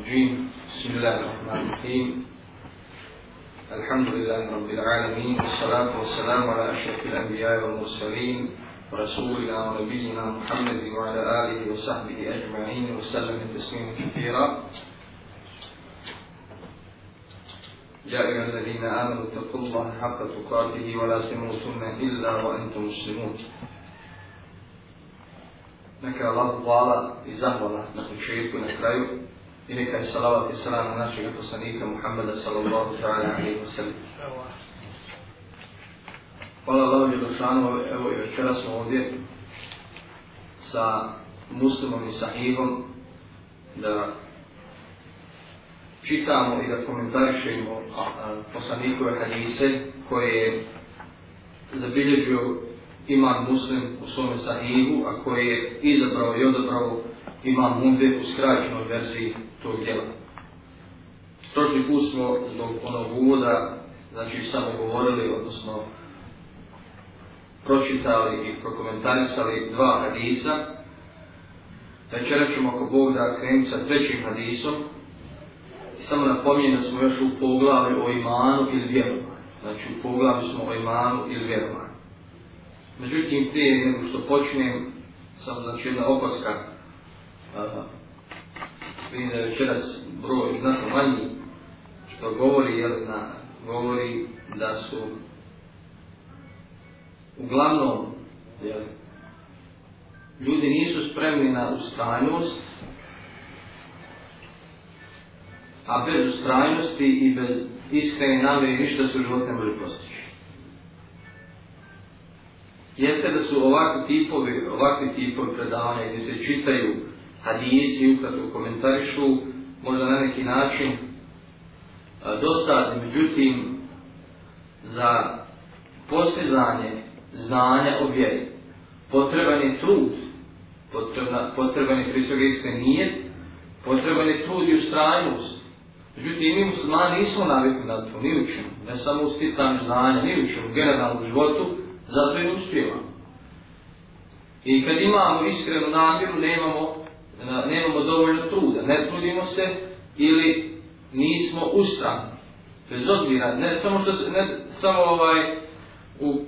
الرجيم بسم الله الرحمن الرحيم الحمد لله رب العالمين والصلاة والسلام على أشرف الأنبياء والمرسلين رسولنا ونبينا محمد وعلى آله وصحبه أجمعين وسلم تسليما كثيرا يا أيها الذين آمنوا اتقوا الله حق تقاته ولا تموتن إلا وأنتم مسلمون Neka Allah hvala i zahvala na početku i na kraju i neka je salavat i salam na našeg poslanika Muhammeda sallallahu alaihi wa sallam. Hvala Allahu i Jelushanu, evo i večera smo ovdje sa muslimom i sahibom da čitamo i da komentarišemo poslanikove hadise koje je zabilježio imam muslim u svome sahibu, a koje je izabrao i odabrao imam umbe u skraćenoj verziji tog djela. Prošli put smo zbog onog uvoda, znači samo govorili, odnosno pročitali i prokomentarisali dva hadisa. Večera ćemo ako Bog da krenuti sa trećim hadisom. I samo napominjem da smo još u poglavi o imanu ili vjerovanju. Znači u poglavi smo o imanu ili vjerovanju. Međutim, prije nego što počnem, samo znači jedna opaska vidim da je večeras broj znatno manji, što govori, jel, na, govori da su uglavnom, jel, ljudi nisu spremni na ustranjost, a bez ustranjosti i bez iskreni namjeri ništa se u životu ne može postići. Jeste da su ovakvi tipovi, ovakvi tipovi predavanja gdje se čitaju hadisi ukratko komentarišu, možda na neki način dosta, međutim, za postizanje znanja o vjeri. Potreban je trud, potrebna, potreban je prisloga iskren nije, potreban je trud i ustrajnost. Međutim, mi muslimani nismo navikli na to, ni učin, ne samo u sticanju znanja, ni učin, u generalnom životu, zato i uspijevamo. I kad imamo iskrenu namjeru, nemamo imamo nemamo dovoljno truda, ne trudimo se ili nismo ustrani. Bez odmira, ne samo, što se, ne samo ovaj, u e,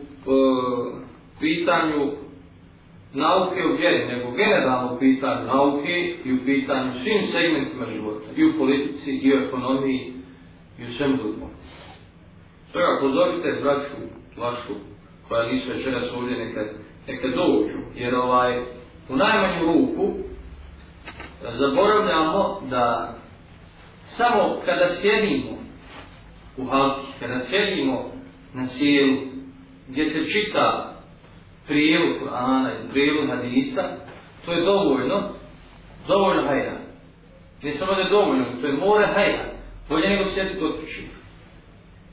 pitanju nauke u vjeri, nego generalno u pitanju nauke i u pitanju svim segmentima života, i u politici, i u ekonomiji, i u svem drugom. Stoga, pozorite braću vašu, koja nisu večeras ovdje, neka, neka dođu, jer ovaj, u najmanju ruku, zaboravljamo da samo kada sjedimo u halki, kada sjedimo na sjelu gdje se čita prijevu Kur'ana i prijevu Hadisa, to je dovoljno, dovoljno hajda. Ne samo da je dovoljno, to je more hajda. Bolje nego sjeti kod kući.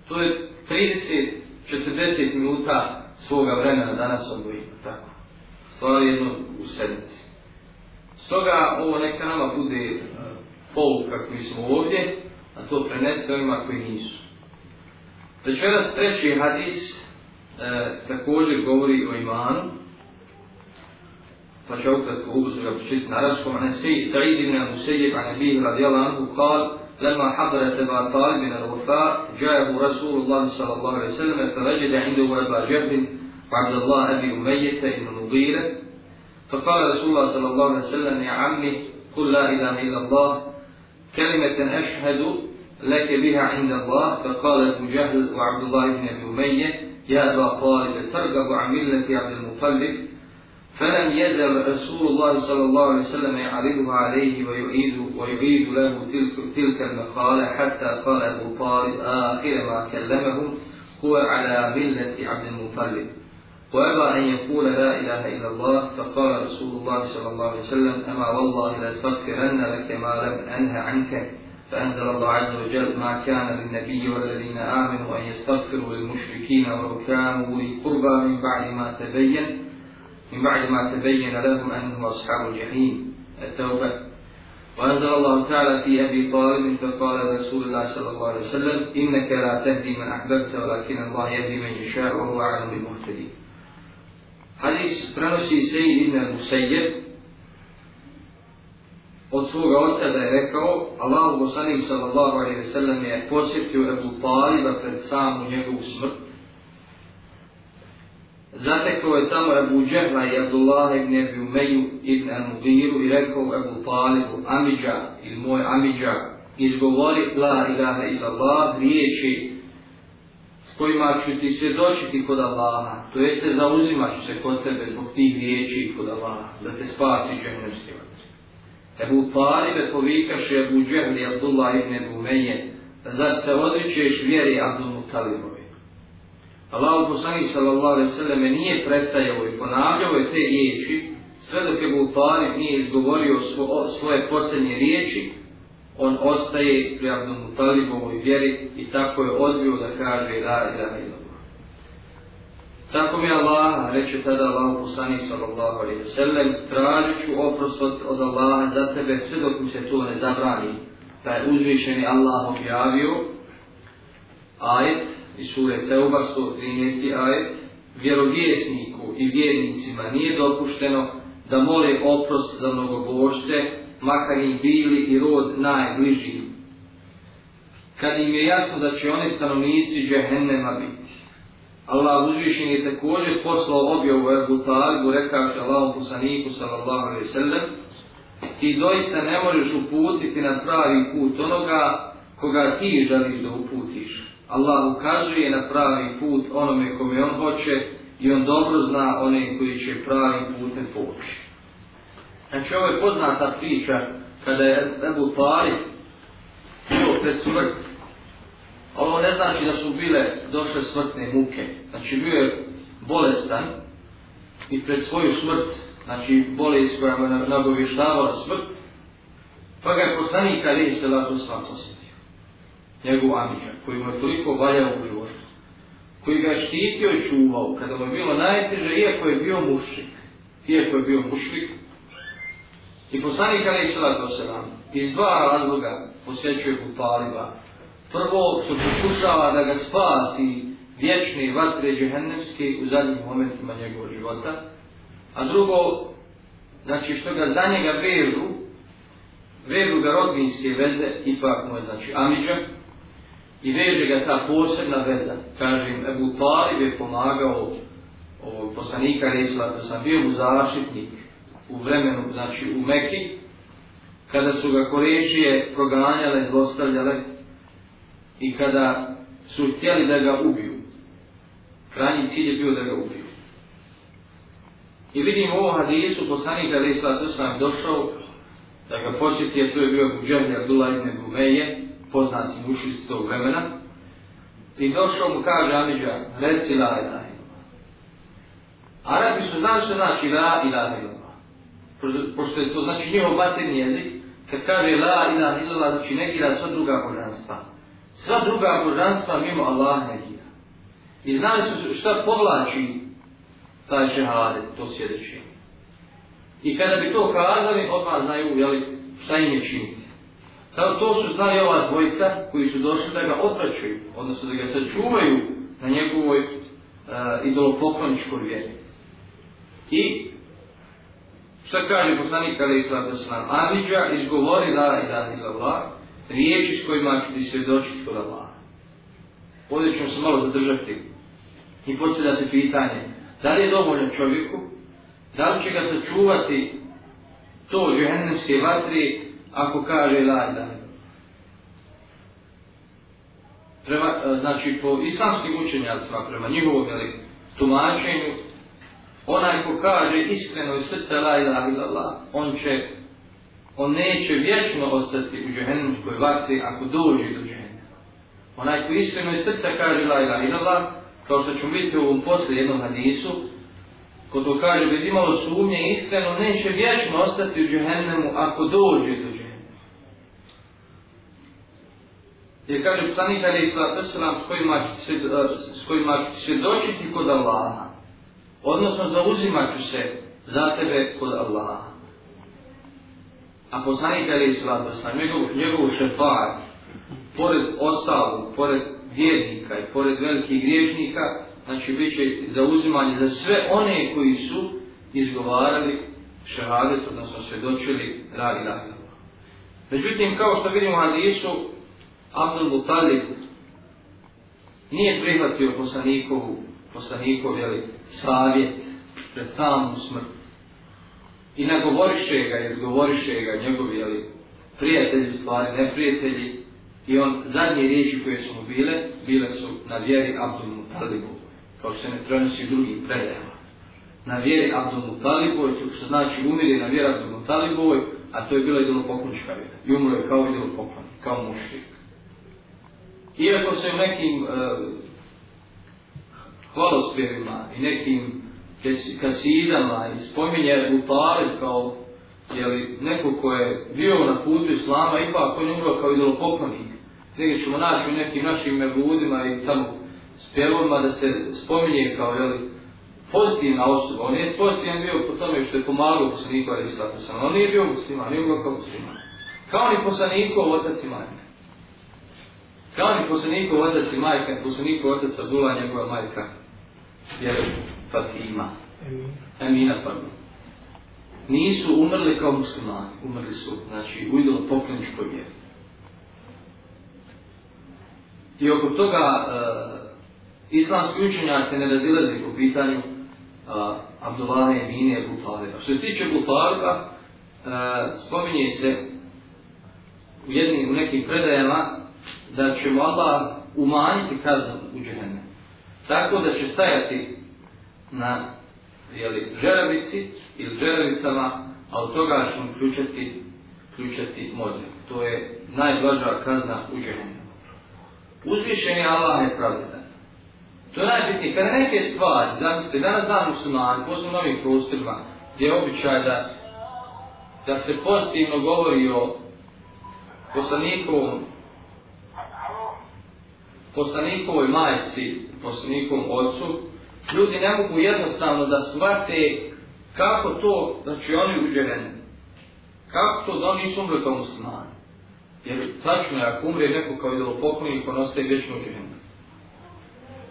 To je 30-40 minuta svoga vremena danas odvojimo, tako. Stvarno jedno u sedmici. Stoga ovo neka nama bude e, pol kako mi smo ovdje, a to prenesite onima koji nisu. Večeras treći hadis e, također govori o imanu, pa će ukrat ko ubrzo ga početi na arabskom, a ne svi, Sa'id ibn Musejib, a nebih radijala anhu, kal, lema hadra teba talib ibn al-Ufa, džajahu Rasulullah sallallahu alaihi sallam, fe veđede indi u Ebu Ađebin, Abdullah Ebi Umejete ibn Nubire, فقال رسول الله صلى الله عليه وسلم يا عمي قل لا إله إلا الله كلمة أشهد لك بها عند الله فقال أبو جهل وعبد الله بن أبي أمية يا أبا طالب ترغب عن ملة عبد المطلب فلم يزل رسول الله صلى الله عليه وسلم يعرضها عليه ويعيد ويعيد له تلك, تلك المقالة حتى قال أبو طالب آخر ما كلمه هو على ملة عبد المطلب وأبى أن يقول لا إله إلا الله فقال رسول الله صلى الله عليه وسلم أما والله لأستغفرن لك ما لم أنه عنك فأنزل الله عز وجل ما كان للنبي والذين آمنوا أن يستغفروا للمشركين ولو كانوا أولي قربى من بعد ما تبين من بعد ما تبين لهم أنهم أصحاب الجحيم التوبة وأنزل الله تعالى في أبي طالب فقال رسول الله صلى الله عليه وسلم إنك لا تهدي من أحببت ولكن الله يهدي من يشاء وهو أعلم بالمهتدين Hadis prenosi se i ime Musejjev od svoga oca da je rekao Allahu Bosanih sallallahu alaihi ve sellem je posjetio Ebu Taliba pred samu njegovu smrt Zatekao je tamo Ebu Džehla i Abdullah ibn Ebi Umeju ibn Anudiru i rekao Ebu Talibu Amidža ili moj Amidža izgovori La ilaha illallah riječi kojima ću ti svjedočiti kod Allaha, to jeste da uzimaš se kod tebe zbog tih riječi kod Allaha, da te spasi džemljenski vatri. Ebu Talibe povikaše Ebu Džemli Abdullah ibn Ebu Menje, zar se odričeš vjeri Abdullu Talibovi? Allah u poslani sallallahu alaihi sallam nije prestajao i ponavljao je te riječi, sve dok Ebu Talib nije izgovorio svo, svoje posljednje riječi, on ostaje pri Abdul Talibovoj vjeri i tako je odbio da kaže da i da ne zna. Tako mi Allah, reče tada Allah poslani sallallahu alaihi wa sallam, tražit ću oprost od, od Allaha za tebe sve dok mu se to ne zabrani, pa je uzvišeni Allah objavio ajet iz sure Teuba 113. ajet, vjerovjesniku i vjernicima nije dopušteno da mole oprost za mnogobožce makar im bili i rod najbliži. Kad im je jasno da će oni stanovnici džehennema biti. Allah uzvišen je također poslao objavu Ebu Talibu, rekao je Allah poslaniku sallallahu alaihi sallam, ti doista ne možeš uputiti na pravi put onoga koga ti želiš da uputiš. Allah ukazuje na pravi put onome kome on hoće i on dobro zna one koji će pravi putem poučiti. Znači ovo je poznata priča kada je Ebu Fari bio pred smrt. Ovo ne znači da su bile došle smrtne muke. Znači bio je bolestan i pred svoju smrt, znači bolest koja mu nagovištavala smrt, pa ga je poslanik Ali se lato svat osjetio. Njegov amiđan, koji mu je toliko valjao u životu, koji ga je štitio i čuvao, kada mu je bilo najteže, iako je bio mušnik, iako je bio mušnik, I poslanik Ali Isalat Vosalam iz dva razloga posjećuje Kupaliba. Prvo, što pokušava da ga spasi vječni vatre džehennemski u zadnjim momentima njegovog života. A drugo, znači što ga za njega vežu, vežu ga rodbinske veze, ipak mu je znači Amidža, i veže ga ta posebna veza. Kažem, Ebu Talib je pomagao ovog poslanika Resulata, sam bio mu zaštitnik, u vremenu, znači u Meki, kada su ga korešije proganjale, zlostavljale i kada su htjeli da ga ubiju. Krajnji cilj je bio da ga ubiju. I vidimo ovo hadijesu, poslanik Ali Islata sam došao da ga posjeti, jer to je bio Buđevni Abdullah ibn Gumeje, poznati mušli s tog vremena. I došao mu kaže Amidža, resi la ilaha Arabi su znali što znači la ilaha ilaha pošto je to znači njihov materni jezik, kad kaže la ila ila, znači negira sva druga božanstva. Sva druga božanstva mimo Allaha negira. I znali su šta povlači taj džehade, to sljedeće. I kada bi to kazali, odmah znaju jeli, šta im je činiti. Kao to su znali ova dvojica koji su došli da ga otračuju, odnosno da ga sačuvaju na njegovoj uh, idolopokloničkoj vjeri. I Šta kaže poslanik kada je Islata Islam? Aviđa izgovori la i dan ila vla, riječi s kojima ti svjedoči kod Allah. Ovdje ćemo se malo zadržati i postavlja se pitanje, da li je dovoljno čovjeku, da li će ga sačuvati to džehennemske vatri ako kaže la i dan Treba, znači, po islamskim učenjacima, prema njihovom, jel, tumačenju, onaj ko kaže iskreno iz srca la ilaha illallah, on će, on neće vječno ostati u džehennemskoj vakti ako dođe do džehennema. Onaj ko iskreno iz srca kaže la ilaha illallah, kao što ćemo vidjeti u ovom posle jednom hadisu, ko to kaže bez imalo sumnje iskreno, neće vječno ostati u džehennemu ako dođe do džehennema. Jer kaže, planitali je s kojima, s kojima svjedočiti kod Allaha, odnosno zauzimat ću se za tebe kod Allaha. A poznanik je li slabo sam, njegov, njegov šefar, pored ostalog, pored vjernika i pored velikih griješnika, znači bit će zauzimanje za sve one koji su izgovarali šehadet, odnosno svjedočili radi dakle. Međutim, kao što vidimo u hadisu, Abdul Butalib nije prihvatio poslanikovu poslanikov je savjet pred samom smrt. I nagovoriše ga i odgovoriše ga njegovi je prijatelji, stvari neprijatelji. I on zadnje riječi koje su mu bile, bile su na vjeri Abdul Mutalibu, kao se ne prenosi drugim predajama. Na vjeri Abdul Mutalibu, što znači umiri na vjeri Abdul Mutalibu, a to je bila idolopoklonička vjera. I umro je kao idolopoklon, kao mušik. Iako se u nekim uh, hvalospjevima i nekim kasidama i spominje Ebu Talib kao jeli, neko ko je bio na putu Islama, ipak on je umro kao idolopoklonik. Negdje ćemo naći u nekim našim mebudima i tamo spjevima da se spominje kao jeli, pozitivna osoba. On je pozitivan bio po tome što je pomagao poslaniku Ali Islata Islama. On nije bio muslima, nije umro kao muslima. Kao ni poslaniku otac i majka. Kao ni poslaniku otac i majka, poslaniku otac Abdullah njegova majka vjeru Fatima. Amin. Amina Nisu umrli kao muslimani, umrli su, znači u idolo pokloničkoj vjeri. I oko toga e, islamski učenjaci ne razilazili po pitanju e, Abdullahi Emine i Bultaliba. Što se tiče Bultaliba, e, spominje se u, jednim, u nekim predajama da će mu Allah umanjiti kaznu u džehennem tako da će stajati na jeli, žerevici ili žerevicama, a od toga će uključati, uključati mozik. To je najblađa kazna u ženima. Uzvišen je Allah je pravdan. To je najbitnije. Kada neke stvari, zamislite, danas dan musliman, pozno novim prostorima, gdje je običaj da, da se pozitivno govori o poslanikovom poslanikovoj majici, poslanikom ocu, ljudi ne mogu jednostavno da shvate kako to da znači, će oni uđeneni. Kako to da oni nisu umre kao muslimani? Jer tačno je ako umre neko kao idolopoklonik ko nostaje vječno uđeneni.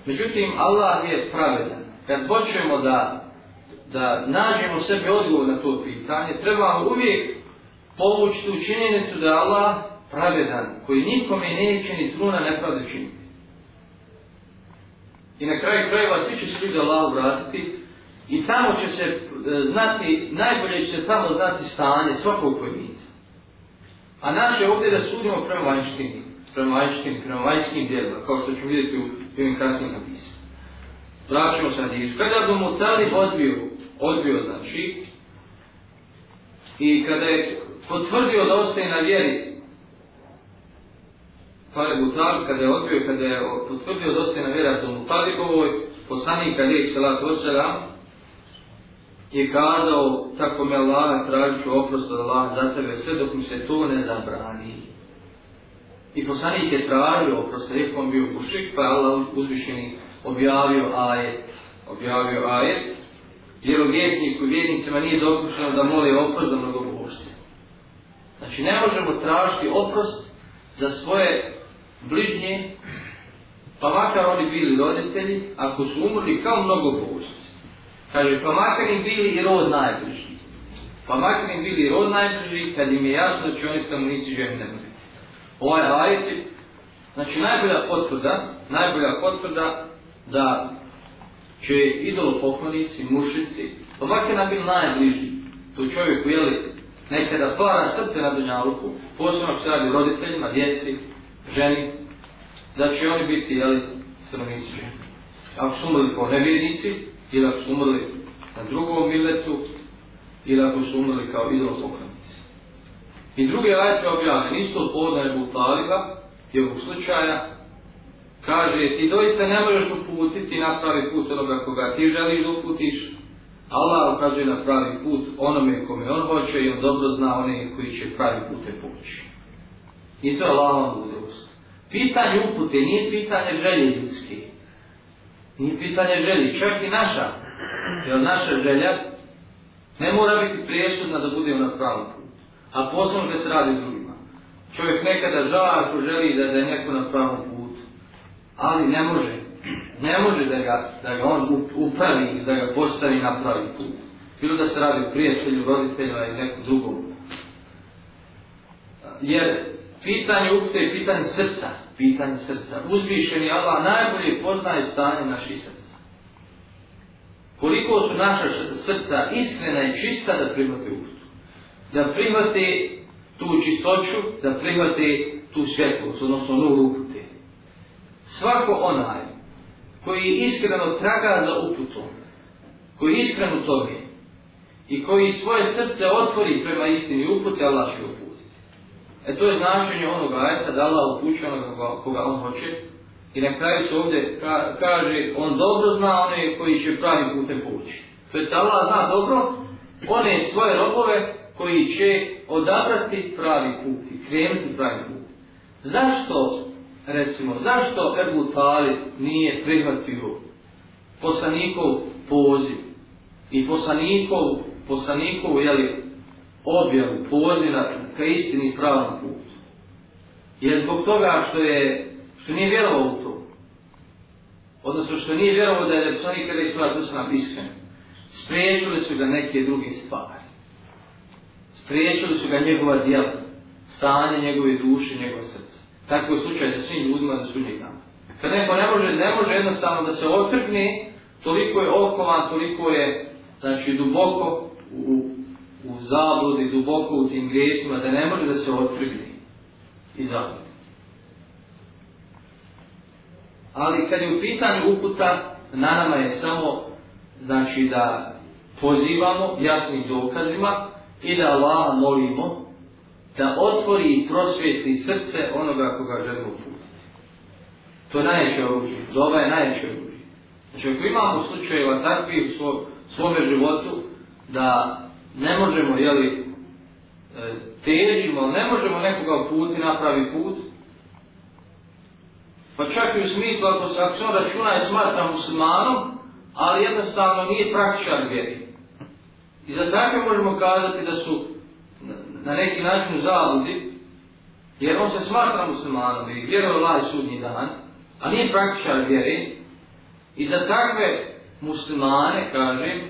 Međutim, Allah je pravedan. Kad počnemo da, da nađemo sebi odgovor na to pitanje, treba uvijek povući tu činjenicu da je Allah pravedan, koji nikome neće ni truna nepravde činiti. I na kraju krajeva svi će se ljudi Allahu vratiti i tamo će se e, znati, najbolje će se tamo znati stanje svakog pojedinca. A naš je ovdje da sudimo prema vanjskim, prema vanjskim, prema vanjskim djelima, kao što ću vidjeti u ovim kasnim napisima. Vraćamo se na djelicu. Kada bi mu talib odbio, odbio znači, i kada je potvrdio da ostaje na vjeri, Falebu Tar, kada je odbio, kada je potvrdio da ostaje na vjerojatom u Falebovoj, poslanika Lijek Salat Osara je kazao, tako me Allah tražit ću oprost od Allah za tebe sve dok mi se to ne zabrani. I poslanik je tražio oprost, jer on bio mušik, pa je Allah uzvišeni objavio ajet, objavio ajet, jer u vjesniku i vjednicima nije dopušteno da moli oprost za mnogo bušce. Znači, ne možemo tražiti oprost za svoje bližnje, pa makar oni bili roditelji, ako su umrli kao mnogo božice. Kaže, pa makar im bili i rod najbliži. Pa makar im bili i rod najbliži, kad im je jasno da će oni stanovnici žene nemojiti. Ovaj ajit je, znači najbolja potvrda, najbolja potvrda da će idolo poklonici, mušici, pa makar nam bili najbliži, to čovjek, jeli, nekada para srce na dunjaluku, posebno ako se radi roditeljima, djeci, ženi, da će oni biti, jel, crnovici ženi. Ako su umrli kao nevjernici, ili ako su umrli na drugom miletu, ili ako su umrli kao idol pokranici. I drugi ajte objavljen, isto od povodna je Talika, je ovog slučaja, kaže, ti doista ne možeš uputiti na pravi put onoga koga ti želiš da uputiš, Allah ukazuje na pravi put onome kome on hoće i on dobro zna one koji će pravi pute pući. I to je Allahova mudrost. Pitanje upute nije pitanje želje ljudske. Nije pitanje želje. Čak i naša. Jer naša želja ne mora biti priješudna da bude na pravom putu. A poslom gdje se radi drugima. Čovjek nekada žala ako želi da, da je neko na pravom putu. Ali ne može. Ne može da ga, da ga on upravi, da ga postavi na pravi put. Bilo da se radi o prijatelju, roditelju ili nekom drugom. Jer pitanje upte je pitanje srca, pitanje srca. Uzvišeni Allah najbolje poznaje stanje naših srca. Koliko su naša srca iskrena i čista da primate uputu, da primate tu čistoću, da primate tu svjetlost, odnosno nuru upute. Svako onaj koji je iskreno traga za uputom, koji je iskreno tome i koji svoje srce otvori prema istini upute, Allah će uputu. E to je značenje onog ajeta da Allah upućuje onoga koga on hoće. I na kraju se ovdje ka, kaže, on dobro zna one koji će pravim putem povući. To je Allah zna dobro one svoje robove koji će odabrati pravi put i krenuti pravi put. Zašto, recimo, zašto Ebu Talib nije prihvatio poslanikov poziv i poslanikov, poslanikov, jel, objavu, poziva ka istini i pravom putu. Jer zbog toga što je, što nije vjerovao u to, odnosno što nije vjerovao da je Leptonik kada je svoja dosna iskren, spriječili su ga neke druge stvari. Spriječili su ga njegova djela, stanje njegove duše, njegova srca. Tako je slučaj sa svim ljudima da su njih dana. Kad neko ne može, ne može jednostavno da se otrgne, toliko je okovan, toliko je, znači, duboko u, u zabludi duboko u tim grijesima da ne može da se otrgne i zabludi. Ali kad je u pitanju uputa, na nama je samo znači da pozivamo jasnim dokazima i da Allah molimo da otvori i prosvjetli srce onoga koga želimo uputiti. To je najveće oružje, doba je najveće oružje. Znači ako imamo slučajeva takvi u svo, svome životu da ne možemo, jeli, e, težimo, ne možemo nekoga uputi na pravi put, pa čak i u smislu ako se ako on računa je smrta muslimanom, ali jednostavno nije praktičan vjeri. I za takve možemo kazati da su na neki način zaludi, jer on se smatra muslimanom i vjeruje Allah sudnji dan, a nije praktičan vjeri, i za takve muslimane, kažem,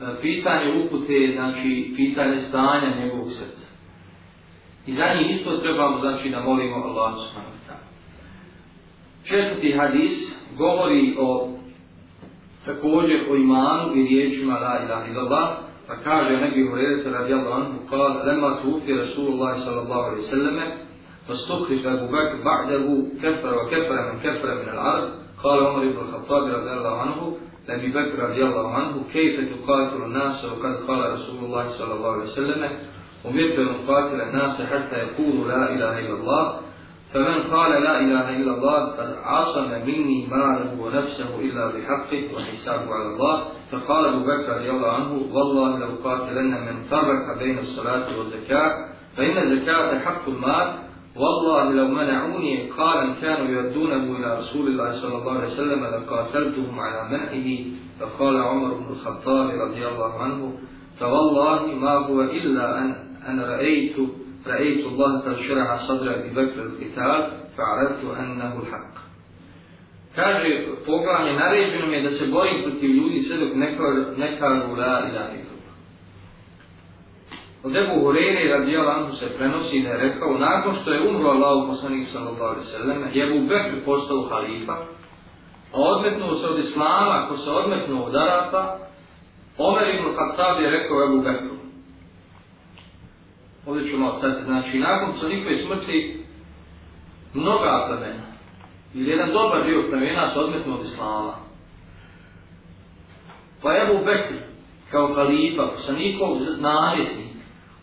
E, pitanje upute, znači pitanje stanja njegovog srca. I za njih isto trebamo, znači, da molimo Allah subhanahu wa Četvrti hadis govori o također o imanu i riječima la ilaha illallah, pa kaže Nabi Hurajra radijallahu anhu, kad lema tufi Rasulullah sallallahu alejhi ve selleme, فاستخرج أبو بكر بعده كفر وكفر من كفر من العرب قال عمر بن الخطاب رضي الله عنه لأبي بكر رضي الله عنه كيف تقاتل الناس وقد قال رسول الله صلى الله عليه وسلم أمرت أن أقاتل الناس حتى يقولوا لا إله إلا الله فمن قال لا إله إلا الله قد عصم مني ماله ونفسه إلا بحقه وحسابه على الله فقال أبو بكر رضي الله عنه والله لو قاتلن من فرق بين الصلاة والزكاة فإن الزكاة حق المال والله لو منعوني قال كانوا يردونه إلى رسول الله صلى الله عليه وسلم لقاتلتهم على منعه فقال عمر بن الخطاب رضي الله عنه فوالله ما هو إلا أن, أن رأيت رأيت الله قد شرع صدر أبي بكر القتال فعرفت أنه الحق Kaže, poglavlje, naređeno mi je da se borim protiv ljudi sve dok ne kažu Od Ebu Hureyre radi Alamu se prenosi da je rekao, nakon što je umro Allah u poslanih sallallahu alaihi sallam, je Ebu Bekr postao halifa, a odmetnuo se od Islama, ako se odmetnuo od Arapa, Omer ovaj ibn Khattab je rekao Ebu Bekru. Ovdje ću malo sad, znači, nakon tolikoj smrti, mnoga plemena, ili jedan dobar dio plemena se odmetnuo od Islama. Pa Ebu Bekr, kao halifa, poslanikov namjesnik,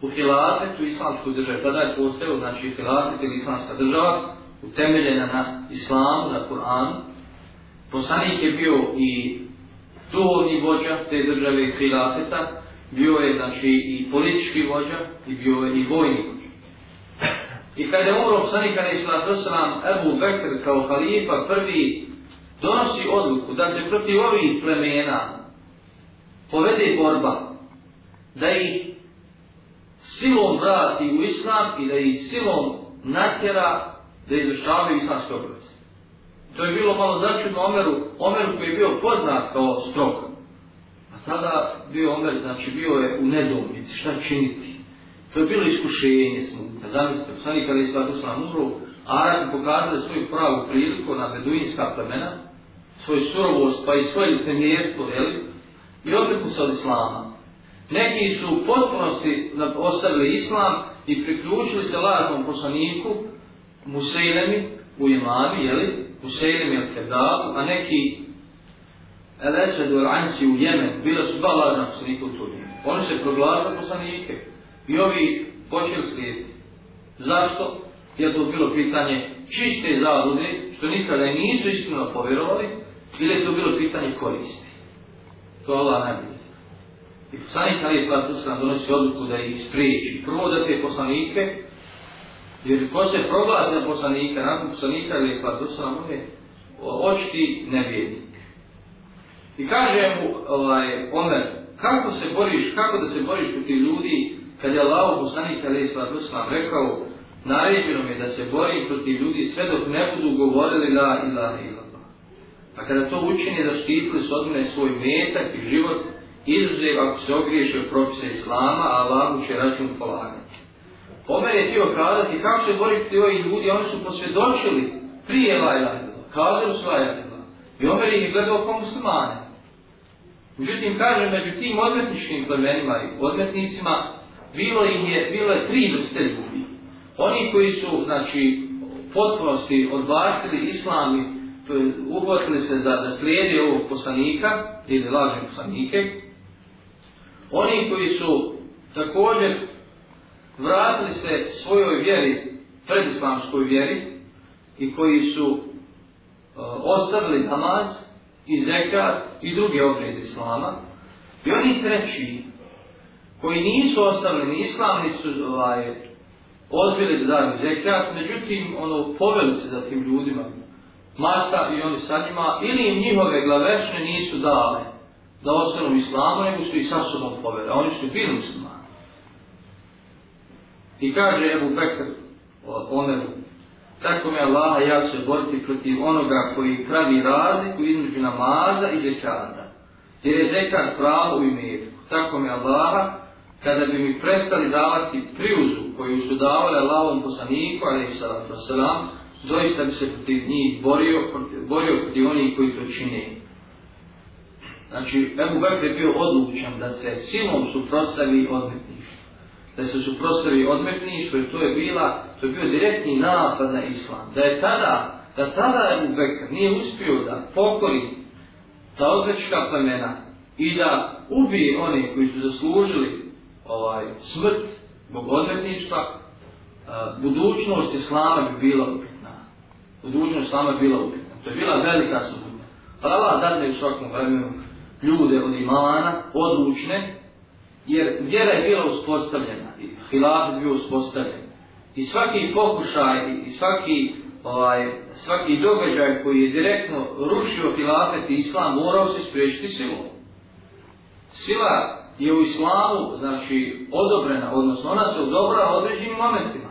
u hilafetu islamskoj državi, tada je posebno, znači hilafet ili islamska država, utemeljena na islamu, na Kur'an. Poslanik je bio i duhovni vođa te države hilafeta, bio je znači i politički vođa i bio je i vojni vođa. I kada je umro poslanik Ali Islata Salam, Ebu Bekr kao halifa prvi donosi odluku da se protiv ovih plemena povede borba, da ih silom vrati u islam i da ih silom natjera da izvršavaju islamske obaveze. To je bilo malo začudno Omeru, Omeru koji je bio poznat kao strog. A tada bio Omer, znači bio je u nedomnici, šta činiti? To je bilo iskušenje smutno. Zamislite, sami kada je svatu sam umro, Arabi pokazali svoju pravu priliku na beduinska plemena, svoju surovost, pa i svoje licemijestvo, jel? I odreku se od islama. Neki su u potpunosti ostavili islam i priključili se lažnom poslaniku, Museljemi, u imami, jeli? Museljemi je predal, a neki El Esved u Ransi u Jemen, bila su dva lažna poslanika u Turiji. Oni se proglasili poslanike i ovi počeli slijediti. Zašto? Jer to bilo pitanje čiste zavode, što nikada nisu istinno povjerovali, ili je to bilo pitanje koristi. To je Allah najbolji I poslanik Ali Islava Tursan donosi odluku da ih spriječi. Prvo da te poslanike, jer ko se proglasi na poslanika, nakon poslanika Ali Islava Tursan, on je očiti nevjednik. I kaže mu ovaj, Omer, kako se boriš, kako da se boriš protiv ljudi, kad je Allah poslanik Ali Islava Tursan rekao, naređeno mi je da se borim protiv ljudi sve dok ne budu govorili la ilaha ilaha. A kada to učinje da štipili su od mene svoj metak i život, izuzev ako se ogriješe od propisa Islama, a Allahu će račun polagati. Omer je htio kazati kako se boriti ovi ljudi, oni su posvjedočili prije Lajla Ibn, kazali su Lajla Ibn. I Omer ih je gledao po muslimane. Međutim, kaže, među tim odmetničkim plemenima i odmetnicima, bilo im je, bilo je tri vrste ljudi. Oni koji su, znači, potpunosti odbacili islam i uhvatili se da, da slijedi ovog poslanika ili lažnog poslanike, oni koji su također vratili se svojoj vjeri, predislamskoj vjeri, i koji su e, ostavili namaz i zekat i druge obrede islama, i oni treći koji nisu ostavili ni islam, nisu ovaj, odbili da daju zekat, međutim, ono, poveli se za tim ljudima, masa i oni sa njima, ili im njihove glavečne nisu dale, da ostanu u islamu, nego su i sa sobom poveli. Oni su bili muslimani. I kaže Ebu Bekr, Omer, tako mi Allaha ja se boriti protiv onoga koji pravi razliku između namaza i zekata. Jer je zekat pravo i metku. Tako mi Allaha, kada bi mi prestali davati priuzu koju su davali Allahom poslaniku, ali i sallam, doista bi se protiv njih borio, protiv, borio protiv onih koji to čine. Znači, Ebu Bekr je bio odlučan da se silom suprostavi odmetništvo. Da se suprostavi odmetništvo, jer to je bila, to je bio direktni napad na islam. Da je tada, da tada Ebu Bekr nije uspio da pokori ta odmetička plemena i da ubije one koji su zaslužili ovaj, smrt zbog odmetništva, budućnost islama bi bila upitna. Budućnost islama bi bila upitna. To je bila velika sudbina. Pa Allah dadne u svakom vremenu ljude od imana, odlučne, jer vjera je bila uspostavljena, i hilaf je bio uspostavljen. I svaki pokušaj i svaki ovaj, svaki događaj koji je direktno rušio hilafet i islam morao se spriječiti silom. Sila je u islamu, znači, odobrena, odnosno ona se odobra određenim momentima.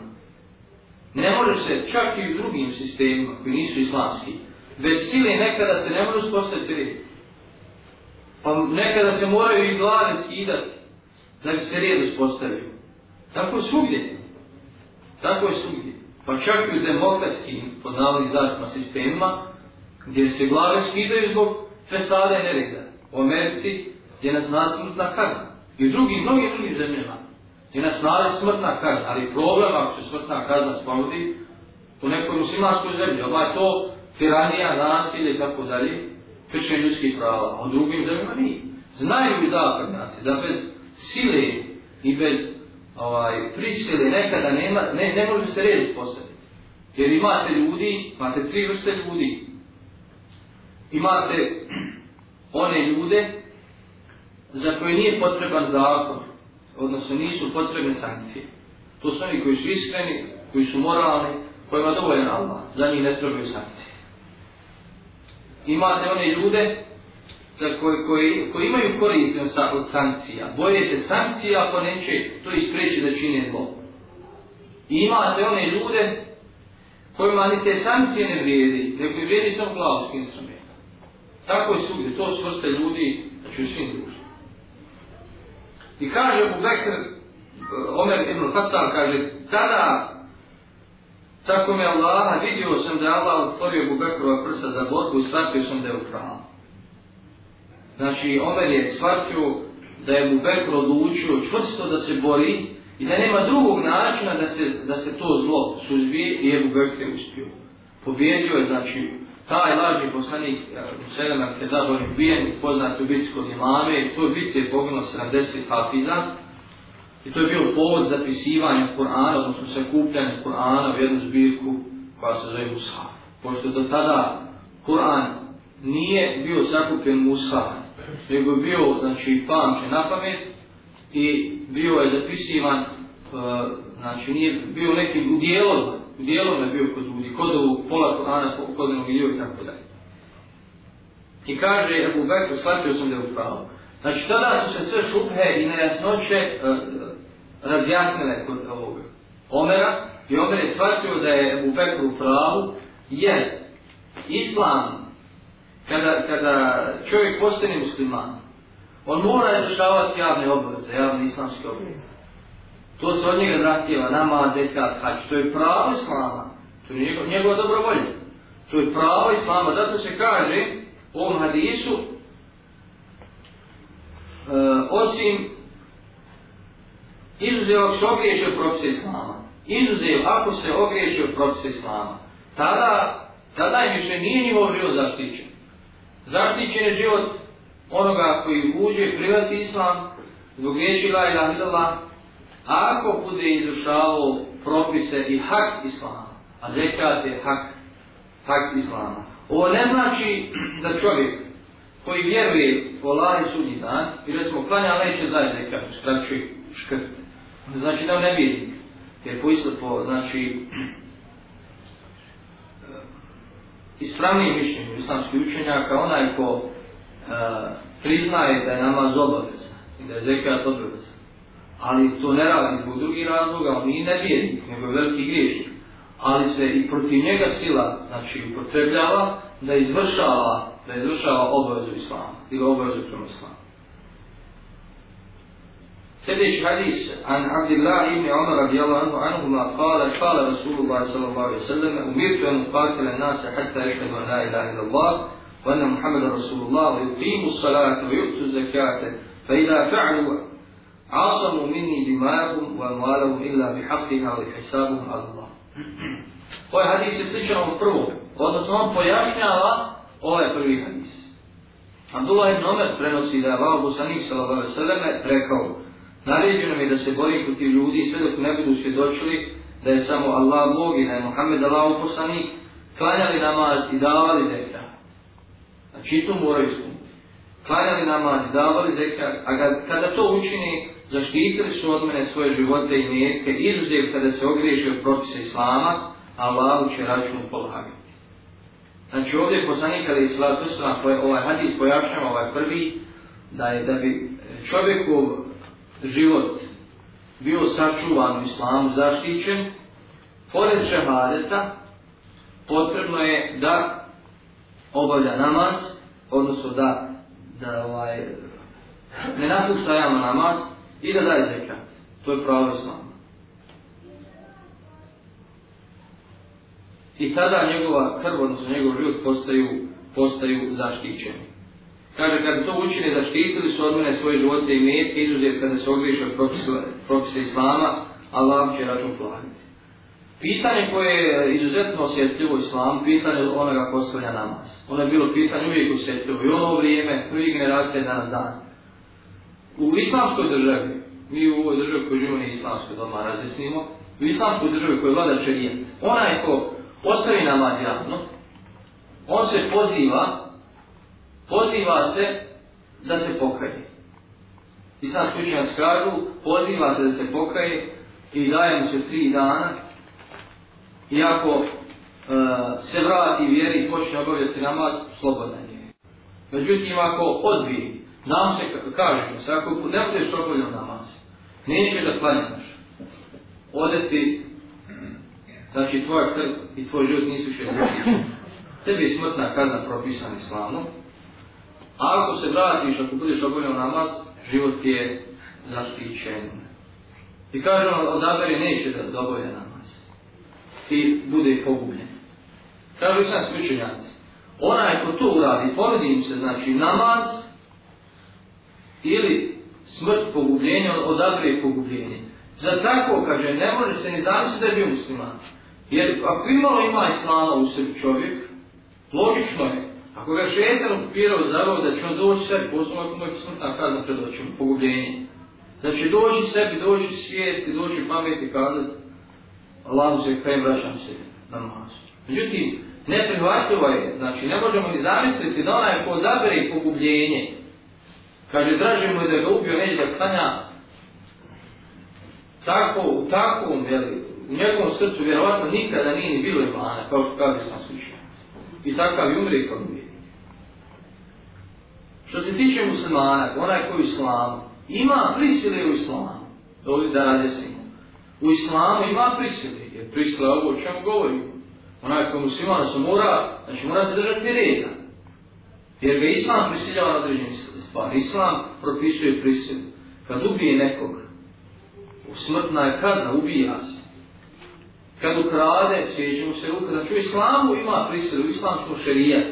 Ne može se, čak i u drugim sistemima koji nisu islamski, bez sile nekada se ne može uspostaviti Pa nekada se moraju i glavi skidati, da bi se red uspostavio. Tako je svugdje. Tako je svugdje. Pa čak i u demokratskim, pod navodnih sistemima, gdje se glave skidaju zbog fesade nereda. U Americi je nas nasmrtna kada. I u drugim, mnogim drugim zemljama je nas nalazi smrtna kazna, ali problem ako se smrtna kazna spavodi u nekoj muslimanskoj zemlji, ovaj to tiranija, nasilje i tako dalje, kršenje ljudskih prava, a u drugim zemljama nije. Znaju li da kod nas, da bez sile i bez ovaj, prisile nekada nema, ne, ne može se red postaviti. Jer imate ljudi, imate tri vrste ljudi. Imate one ljude za koje nije potreban zakon, odnosno nisu potrebne sankcije. To su oni koji su iskreni, koji su moralni, kojima dovoljen Allah, za njih ne trebaju sankcije imate one ljude za koji, koji, koji imaju korist sa, od sankcija. Boje se sankcija ako neće to ispreći da čine zlo. I imate one ljude kojima ni te sankcije ne vrijedi, nego i vrijedi samo glavski instrument. Tako je svugdje, to su vrste ljudi, znači u svim društvima. I kaže Abu Bekr, eh, Omer ibn Fattah kaže, tada Tako mi Allah, vidio sam da Allah otvorio Bubekrova prsa za borbu, shvatio sam da je upravo. Znači, Omer je shvatio da je Bubekro odlučio čvrsto da se bori i da nema drugog načina da se, da se to zlo suzbi i je Bubekro je uspio. Pobjedio je, znači, taj lažni poslanik eh, Selema Kedad, on je ubijen, poznat u bitci kod imame, to je bitci je pogledao 70 hafiza, I to je bio povod za pisivanje Kur'ana, odnosno se kupljanje Kur'ana u jednu zbirku koja se zove Mushaf. Pošto do tada Kur'an nije bio sakupljen Mushaf, nego je bio, znači, pamćen na pamet i bio je zapisivan, e, znači, nije bio neki u dijelom, u dijelom je bio kod ljudi, kod ovog pola Kur'ana, kod jednog dijelog i tako dalje. I kaže, Abu Bekr, shvatio sam da je upravo. Znači, tada su se sve šuphe i nejasnoće e, razjasnile kod ovog Omera i Omer je shvatio da je u pekru pravu jer Islam kada, kada čovjek postane musliman on mora rješavati javne obaveze, javne islamske obaveze. To se od njega zahtjeva, namaz, etkat, hač, to je pravo islama, to je njegova njegov dobrovolja. To je pravo islama, zato se kaže u ovom hadisu, e, osim izuzev ako se ogriješi od propisa Islama, izuzev ako se ogriješi od propisa Islama, tada, tada je više nije njivo život zaštićen. Zaštićen je život onoga koji uđe privati Islam, zbog riječi la ilah ilala, ako bude izušavao propise i hak Islama, a zekat je hak, hak Islama. Ovo ne znači da čovjek koji vjeruje u Allah i sudnji dan, i da smo klanja leće zajedne kao škrači škrt, znači da ne vidi, jer po isto po, znači, ispravnije mišljenje islamskih učenjaka, onaj ko e, priznaje da je namaz obaveza i da je zekijat obaveza, ali to ne radi zbog drugih razloga, on nije nevijednik, nego je veliki griješnik, ali se i protiv njega sila, znači, upotrebljava da izvršava da izvršava obavezu islama i obavezu prema islama. Sljedeći hadis, an Abdillah ibn Umar radijallahu anhu anhu ma kala, kala Rasulullah sallallahu alaihi sallam, umirtu en uqatila nasa hatta išhedu an la ilaha Allah, wa anna Muhammad Rasulullah, wa yuqimu salatu, wa yuqtu zakate, fa ila fa'lu, asamu minni dimahum, wa malahum illa bihaqtina, wa hisabuhum Allah. Ovaj hadis je sličan ovom prvom, odnosno on pojašnjava Ovo je prvi hadis. Abdullah ibn Omer prenosi da je Allah Bosanik s.a.v. rekao Naređeno mi da se bori protiv ljudi sve dok ne budu svjedočili da je samo Allah Bog i da je Muhammed Allah Bosanik klanjali namaz i davali deka. Znači to moraju ispuniti. Klanjali namaz i davali deka, a kada to učini zaštitili su od mene svoje živote i nijetke izuzev kada se ogriježe u propise Islama, Allah će račun polagati. Znači ovdje poslanik ali slatu sva ovaj hadis pojašnjava ovaj prvi da je da bi čovjekov život bio sačuvan u islamu zaštićen pored šehadeta potrebno je da obavlja namaz odnosno da da ovaj ne napustajamo namaz i da daje zekat. To je pravo islamu. i tada njegova krv, odnosno njegov život, postaju, postaju zaštićeni. Kaže, kad to učine, zaštitili su od mene svoje živote i metke, izuzet kada se ogriješa propisa Islama, Allah će račun plaviti. Pitanje koje je izuzetno osjetljivo Islam, pitanje onoga postavlja namaz. Ono je bilo pitanje uvijek osjetljivo i ono vrijeme, uvijek generacije dan dan. U islamskoj državi, mi u ovoj državi koji živimo na islamskoj, da odmah razjasnimo, u islamskoj državi koji vlada čarijen, onaj ko postavi namaz javno, on se poziva, poziva se da se pokaje. I sad kućan skaru, poziva se da se pokaje i daje mu se tri dana. I ako e, se vrati vjeri i počne obavljati namaz, slobodan je. Međutim, ako odbije, nam se kaže, se ako ne budeš obavljati namaz, neće da klanjaš. Odeti Znači, tvoja krv i tvoj život nisu še ljudi. Tebi je smrtna kazna propisana islamom. A ako se vratiš, ako budeš obolio namaz, život ti je zaštićen. I kaže on, odabere neće da doboje namaz. Si bude pogubljen. Kažu sam slučenjaci. Ona je ko to uradi, povedi im se, znači namaz ili smrt pogubljenja, odabere pogubljenje. Za tako, kaže, ne može se ni zamisliti da je bio musliman. Jer ako imalo ima islama u sebi čovjek, logično je. Ako ga šetan okupirao zarovo da će on doći sebi, posljedno ako moći smrtna kazna pred očima, pogubljenje. Da će doći sebi, doći svijesti, doći pameti kazati, Allahu se kaj vraćam se na namaz. Međutim, ne prihvatljivo je, znači ne možemo ni zamisliti da onaj ko odabere pogubljenje, kaže draži mu da ga ubio neđe da klanja, tako, u takvom, jel, u njegovom srcu vjerovatno nikada nije ni bilo imana, kao što kaže sam slučajac. I takav i umri kao umri. Što se tiče muslimana, onaj koji je islam, ima prisile u islamu. Dovi da razjasnimo. U islamu ima prisile, jer prisile je ovo o čemu govorim. Onaj koji je musliman, se mora, znači mora zadržati reda. Jer ga islam prisiljava na određenje stvari. Islam propisuje prisilu. Kad ubije nekoga, smrtna je kadna, ubija se kad ukrade, sjeđemo se ruke, znači u islamu ima prisred, u islamsku šerija,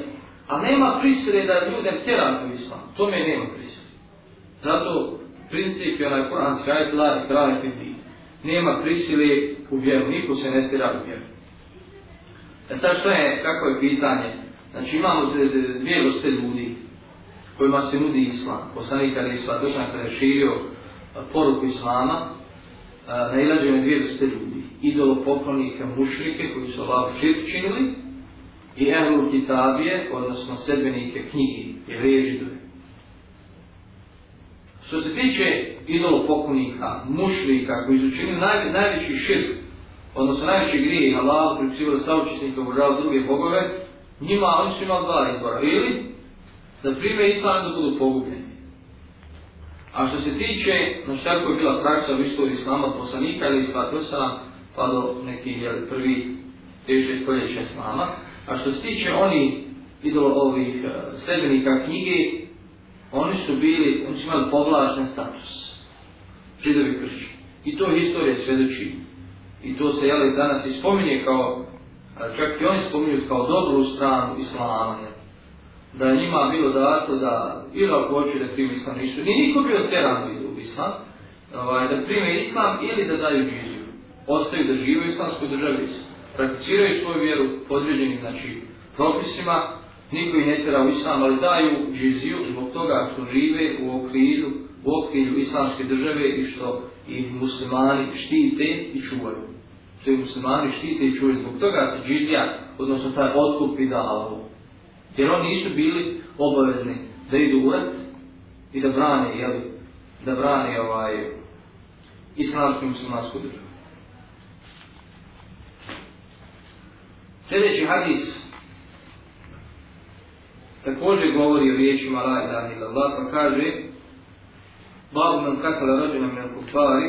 a nema prisred da ljudem teram u islam, to me nema prisred. Zato princip je onaj Kur'an skajet la i krali piti. Nema prisile u vjeru, niko se ne tira u vjeru. E sad što je, kako je pitanje? Znači imamo dvije vrste ljudi kojima se nudi islam. Poslanik Ali Isla Tršan kada je širio poruku islama, na ilađenju dvije vrste ljudi idolopoklonike mušrike koji su Allah šir činili i Ehlu Kitabije, odnosno sedbenike knjige i reždove. Što se tiče idolopoklonika mušrika koji su činili naj, najveći šir, odnosno najveći grije i Allah pripisivali saučesnikom u žal druge bogove, njima oni su imali dva izbora. Ili da prime islam da budu pogubljeni. A što se tiče, na znači šta je bila praksa u istoriji islama poslanika ili islatu islama, pa do nekih jel, prvi teše stoljeća s vama. A što se tiče oni idolovih e, sredbenika knjige, oni su bili, oni su imali povlažen status. Židovi krši. I to je istorija svedoči. I to se jeli, danas ispominje kao, čak i oni spominju kao dobru stranu islama. Da je njima bilo dato da Irak hoće da primi islam. Nisu, nije niko bio teran u islam, ovaj, da prime islam ili da daju židu ostaju da žive u islamskoj državi, prakticiraju svoju vjeru podređenim znači, propisima, niko ih ne tjera u islam, ali daju džiziju zbog toga što žive u okviru, u okviru islamske države i što i muslimani štite i čuvaju. Što i muslimani štite i čuvaju zbog toga se džizija, odnosno taj otkup i dalavu. Jer oni nisu bili obavezni da idu u let i da brane, jeli, da brane ovaj, islamsku i muslimansku državu. Sljedeći hadis također govori o riječima la ilaha illallah pa kaže Babu man katala rađena min al-kufari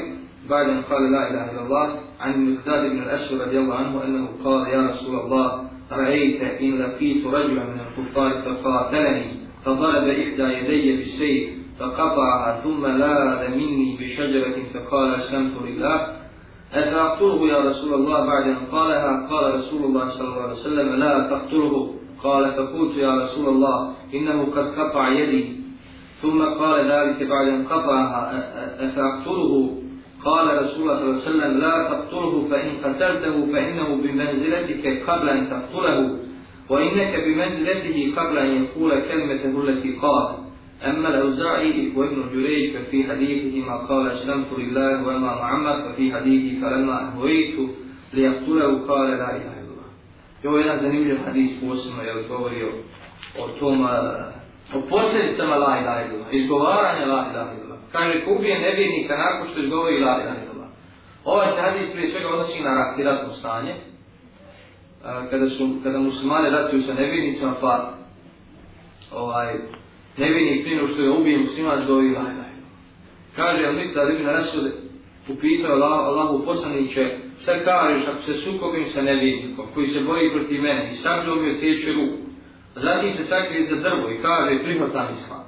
بعد قال لا إله إلا الله عن المقداد بن الأسود رضي الله عنه أنه قال يا رسول الله رأيت إن لقيت رجلا من الكفار فقاتلني فضرب إحدى يدي بالسيف فقطعها ثم لاذ مني بشجرة فقال أسلمت لله أفأقتله يا رسول الله بعد أن قالها قال رسول الله صلى الله عليه وسلم لا تقتله قال فقلت يا رسول الله إنه قد قطع يدي ثم قال ذلك بعد أن قطعها أفأقتله قال رسول الله صلى الله عليه وسلم لا تقتله فإن قتلته فإنه بمنزلتك قبل أن تقتله وإنك بمنزلته قبل أن يقول كلمته التي قال أما الأوزاعي وابن جريج ففي حديثهما قال أسلمت لله وأما محمد ففي حديثه فلما أهويت ليقتله قال لا إله إلا الله. يو إلى زنيم الحديث موسم يقول يو أوتوما أوبوسيل سما لا إله إلا الله. إزغوارا لا إله إلا الله. كان يكوبي نبيني كان أكوش تزغوي لا إله إلا الله. هو سعدي في سوق الأسئلة على اختلاف مستعانية. Kada, su, kada muslimani ratuju sa nevjernicima, pa ovaj, nevinih prije nego što je ubije muslima do ima. Ovaj. Kaže Al Mitar ibn Rasul upitao Allah, Allahu poslaniće šta kažeš ako se sukobim sa nevinikom koji se boji protiv mene i sam do mi osjeću ruku. Zatim se sakrije za drvo i kaže prihvatam islam.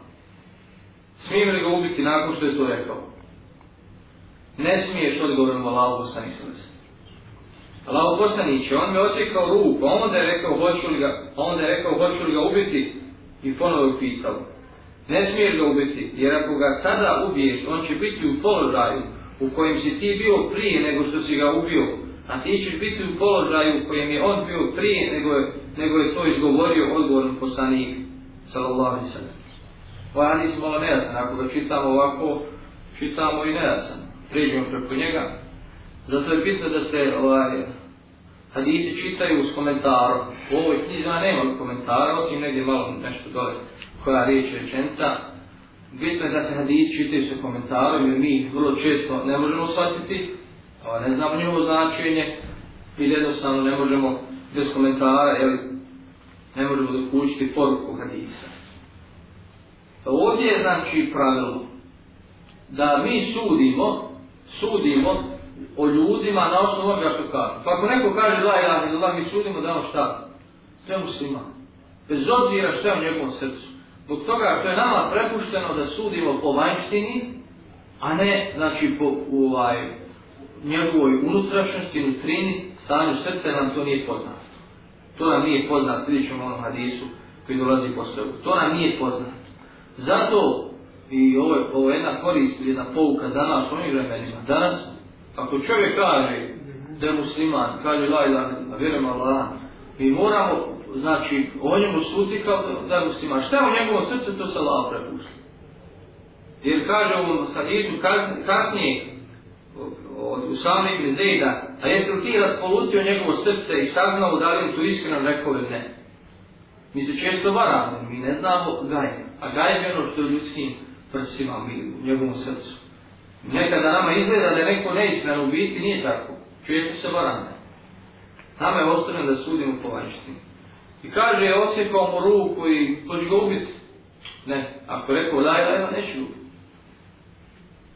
Smijem li ga ubiti nakon što je to rekao? Ne smiješ odgovorom Allahu poslaniće. Allahu poslaniće, on me osjekao ruku, a onda je rekao hoću li ga, onda je rekao hoću li ga ubiti i ponovo je pitao. Ne smije ga ubiti, jer ako ga tada ubiješ, on će biti u položaju u kojem si ti bio prije nego što si ga ubio, a ti ćeš biti u položaju u kojem je on bio prije nego je, nego je to izgovorio odgovorno poslanik, sallallahu alaihi sallam. Ovo ja nisam malo nejasan, ako ga čitamo ovako, čitamo i nejasan, priđemo preko njega. Zato je bitno da se ovaj, hadisi čitaju s komentarom. U ovoj knjizi nema komentara, osim negdje malo nešto dole koja riječ rečenca. Bitno je da se hadis čitaju sa komentarom, jer mi vrlo često ne možemo shvatiti, ne znamo njegovo značenje, ili jednostavno ne možemo bez komentara, jel, ne možemo zaključiti poruku hadisa. Pa ovdje je znači pravilo da mi sudimo, sudimo o ljudima na osnovu onoga što kaže. Pa ako neko kaže la ilaha illallah, mi sudimo da on šta? Sve muslima. Bez obzira što je u njegovom srcu. Zbog toga što je nama prepušteno da sudimo po vanjštini, a ne znači po ovaj, njegovoj unutrašnjosti, nutrini, stanju srca, nam to nije poznato. To nam nije poznato, vidjet ćemo onom hadisu koji dolazi po sebu. To nam nije poznato. Zato, i ovo je, ovo jedna korist, jedna pouka za nas u vremenima. Danas, ako čovjek kaže da je musliman, kaže la ilan, vjerujem Allah, mi moramo znači, o njemu suti kao da muslima. Šta u njegovom srcu, to se Allah prepušta. Jer kaže ovom sadijetu kasnije, od Usama ibn Zejda, a jesi li ti raspolutio njegovo srce i saznao da li tu iskreno rekao ili ne? Mi se često varamo, mi ne znamo gaj, a gaj je ono što je u ljudskim prsima, mi, u njegovom srcu. Nekada nama izgleda da je neko neiskreno u biti, nije tako. Često se varamo. Nama je ostavljeno da sudimo po vanjštini. I kaže, osjekao mu ruku i to ću ga ubiti. Ne, ako rekao laj, laj, neću ga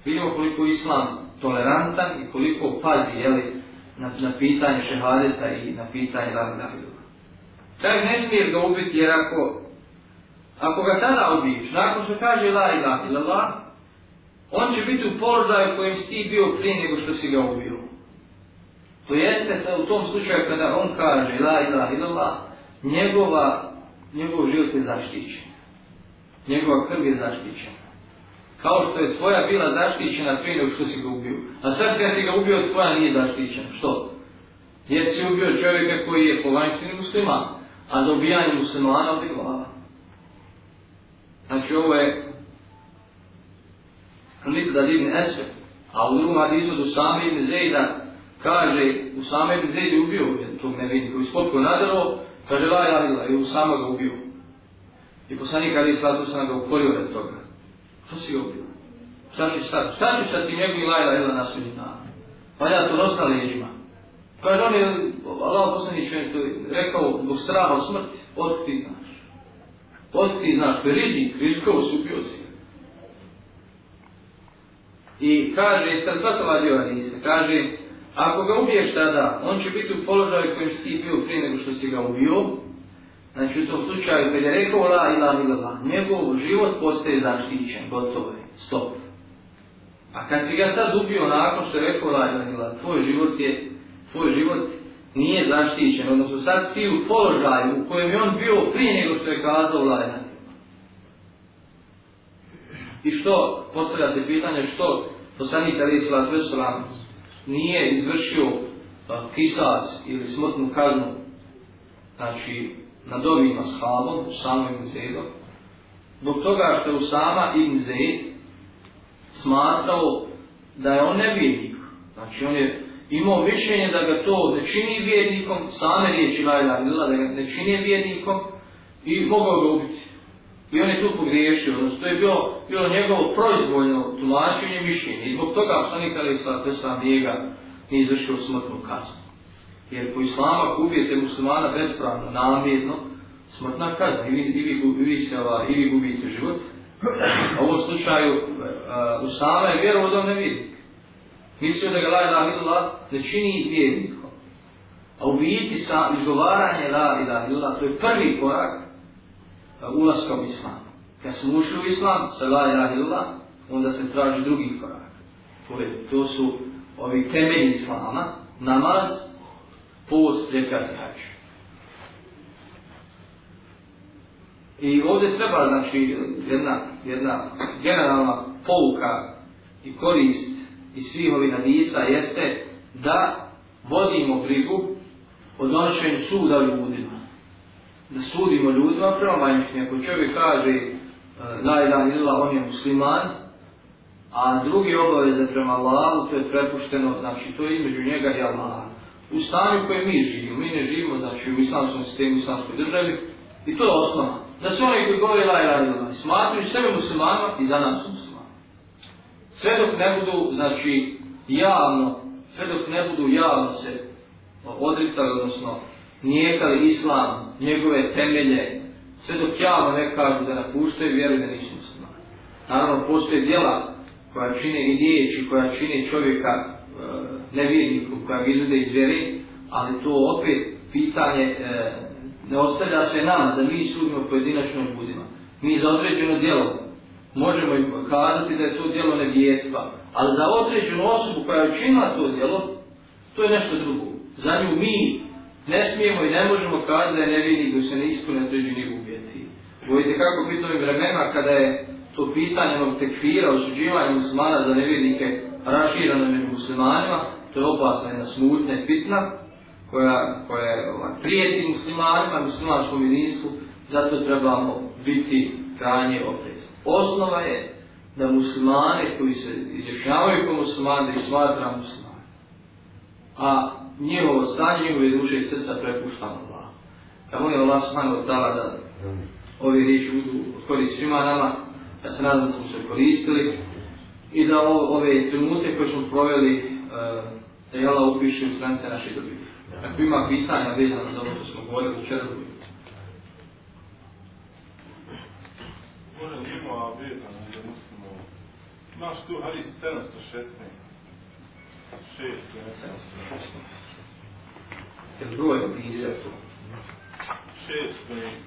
Vidimo koliko islam tolerantan i koliko pazi, jeli, na, na pitanje šehadeta i na pitanje rada da bi Taj ne smije ga ubiti jer ako, ako ga tada ubiješ, nakon što kaže laj, laj, laj, laj, on će biti u položaju kojim si ti bio prije nego što si ga ubio. To jeste to, u tom slučaju kada on kaže la ilaha illallah, ila, njegova, njegov život je zaštićen. Njegova krv je zaštićena. Kao što je tvoja bila zaštićena prije nego što si ga ubio. A sad kad si ga ubio, tvoja nije zaštićena. Što? Jesi ubio čovjeka koji je po vanjštini muslima, a za ubijanje muslimana ovdje glava. Znači ovo je Hrnik da divni esve. A u drugom hadisu do same ibn Zejda kaže, u same ibn Zejda je ubio tog nevidnika, u ispotku nadalo, Kaže, la ja vila, i Usama ga ubio. I poslanik Ali Islatu sam ga ukolio red toga. Što si ga ubio? Šta ti sad? Šta ti sad ti njegovi la ja vila nas uđi tamo? Pa ja to dosta leđima. Kaže, on je, Allah poslanik je to rekao, zbog straha od smrti, od ti znaš. Od ti znaš, to je rizik, kriskovo su ubio si. I kaže, kad svatova dio Anise, kaže, kaže, Ako ga ubiješ tada, on će biti u položaju kojem si ti bio prije nego što si ga ubio. Znači u tom slučaju, kad je rekao la ila ila la, njegov život postaje zaštićen, gotovo je, stop. A kad si ga sad ubio nakon što je rekao la ila ila, tvoj život je, tvoj život nije zaštićen, odnosno sad si u položaju u kojem je on bio prije nego što je kazao la ila I što, postavlja se pitanje, što poslanik Ali Isla Tveselam nije izvršio kisas ili smrtnu kaznu znači na dobijim ashabom, Usama ibn Zaidom, zbog toga što je Usama ibn Zaid smatrao da je on nevjernik. Znači on je imao mišljenje da ga to ne čini vjernikom, same riječi Lajla Lila, da ga ne čini vjernikom i mogao ga ubiti. I on je tu pogriješio, odnosno to je bilo, bilo njegovo proizvoljno tumačenje mišljenja i zbog toga poslanik Ali Islata Islam nije ga nije izvršio smrtnu kaznu. Jer po islama ako ubijete muslimana bespravno, namjerno, smrtna kazna, ili, ili, ili, ili, ili gubite život, a u ovom slučaju uh, Usama je vjerovo da on ne vidi. Mislio da ga laj la ilu la ne čini vjernikom. A ubijiti sa izgovaranje la ilu la, to je prvi korak ulaska u islam. Kad smo ušli u islam, sa la ilaha illa, onda se traži drugi korak. Koje, to su ovi temelji islama, namaz, post, zekat i hač. I ovdje treba, znači, jedna, jedna generalna pouka i korist i svih ovih hadisa jeste da vodimo brigu o donošenju suda ljudima da sudimo ljudima prema vanjšnje. Ako čovjek kaže e, la ilaha illa, on je musliman, a drugi obaveze prema Allahu, to je prepušteno, znači to je između njega i Allaha. U stanju koje mi živimo, mi ne živimo, znači u islamskom sistemu, u islamskoj državi, i to je osnovno. Da su oni koji govori la ilaha illa, smatruju sebe muslimanima i za nas muslimanima. Sve dok ne budu, znači, javno, sve dok ne budu javno se odricali, odnosno, nijekali islam, njegove temelje, sve dok javno ne kažu da napuštaju vjeru i da nisu muslimani. Naravno, postoje djela koja čine i riječi, koja čine čovjeka e, nevjerniku, koja izvede iz vjeri, ali to opet pitanje e, ne ostavlja sve nama da mi sudimo pojedinačno budima. Mi za određeno djelo možemo im kazati da je to djelo nevijestva, ali za određenu osobu koja je učinila to djelo, to je nešto drugo. Za nju mi ne smijemo i ne možemo kazati da je nevini da se ne ispune toj džini ubijeti. Bojite kako biti ovim vremena kada je to pitanje ovog tekfira, osuđivanja muslimana za nevinike raširano među muslimanima, to je opasna jedna smutna i pitna koja, koja je ovaj, prijeti muslimanima, muslimanskom jedinstvu, zato trebamo biti krajnje oprezni. Osnova je da muslimani koji se izrašnjavaju kao muslimani, da ih smatra muslimani. A njegovo stanje, njegove duše i srca prepuštamo Allah. Ja molim Allah subhanahu wa ta'ala da ove riječi budu odkori svima nama, ja se nadam da smo se koristili i da ovo, ove trenute koje smo proveli, e, da je Allah upiše u stranice naše dobiti. Ako ima pitanja vezano za ono što smo govorili u četvrtu, Možda nijemo, a vezano je da muslimo. Imaš tu Haris 716. 6, 716. Jel broj je pisao to? Šest, pa je...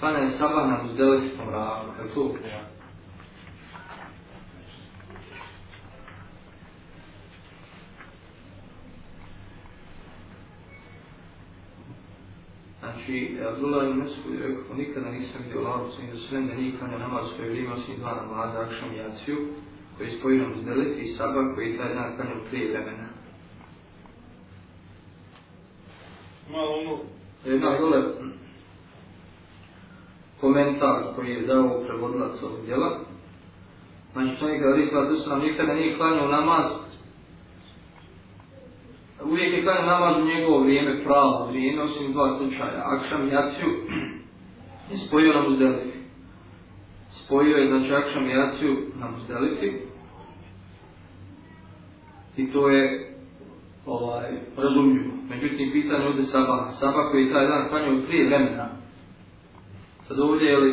Hvala je sabah na muzdelicu po mraku, kad to upravo? kaže, Abdullah ibn Mesud je rekao, pa nikada nisam vidio lavu, sam vidio sve da nikada ne namaz koji je vrima svih dva namaza, akšom i aciju, koji je spojeno uz delet i saba koji je taj dan kanju prije vremena. Malo ono... Jedna dole komentar koji je dao prevodlac ovog djela, znači čovjek je rekao, da sam nikada nije klanio namaz, uvijek je kada namaz u njegovo vrijeme pravo vrijeme, osim dva slučaja, Akšam i Jaciju, je spojio na Muzdelifi. Spojio je, znači, Akšam i Jaciju na Muzdelifi. I to je ovaj, razumljivo. Međutim, pitanje ovdje Saba. Saba koji je taj dan kranio u prije vremena. Sad ovdje je li...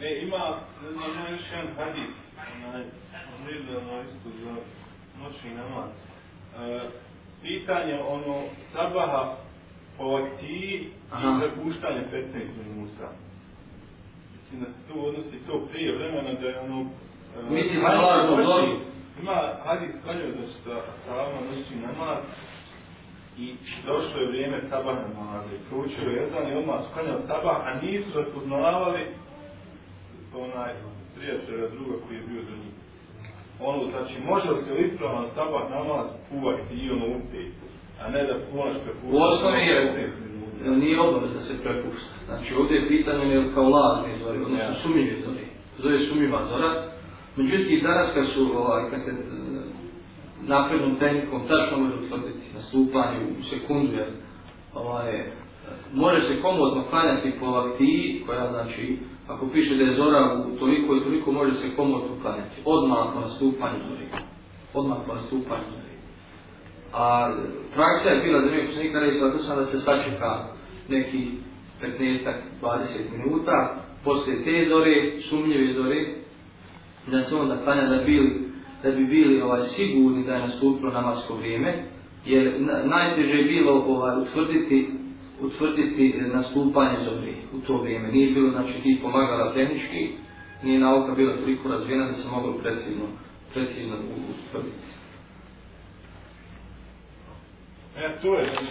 E, ima, ne znam, ima još jedan hadis. Onaj, on je bilo na istu za noćni namaz. E, pitanje ono sabaha po akciji Aha. i prepuštanje 15 minuta. Mislim da se tu odnosi to prije vremena da je ono... Uh, Mislim da je ono dobro. Ima hadis kaljio znači sa sabaha noći namaz i došlo je vrijeme sabah namaze. Proučio je jedan i odmah sklanjao sabah, a nisu raspoznalavali onaj prijatelja druga koji je bio do njih ono, znači, može li se u ispravan sabah namaz kuvati i ono upeti, a ne da kuvaš prepušta? U osnovi je, nije obavez da se prepušta. Znači, ovdje je pitanje je kao lažni zori, odnosno ja. sumljivi zori. To je sumljiva zora. Međutim, danas kad su, ovaj, kad se eh, naprednom tehnikom tačno može utvrditi nastupanje u sekundu, jer ovaj, eh, može se komodno klanjati po aktiji, koja znači ako piše da je zora toliko i toliko može se komotno planeti. Odmah po nastupanju zori. Odmah po nastupanju zori. A praksa je bila da nije posljednika reći da sam da se sačeka neki 15-20 minuta poslije te zore, sumnjive zore, da se onda planja da bili da bi bili ovaj sigurni da je nastupno namasko vrijeme, jer na, najteže je bilo ovaj, utvrditi utvrditi nastupanje za vrijeme. U to vrijeme nije bilo, znači, ti pomagala tehnički, nije nauka bila toliko razvijena da se moglo precizno, precizno utvrditi. E, to je.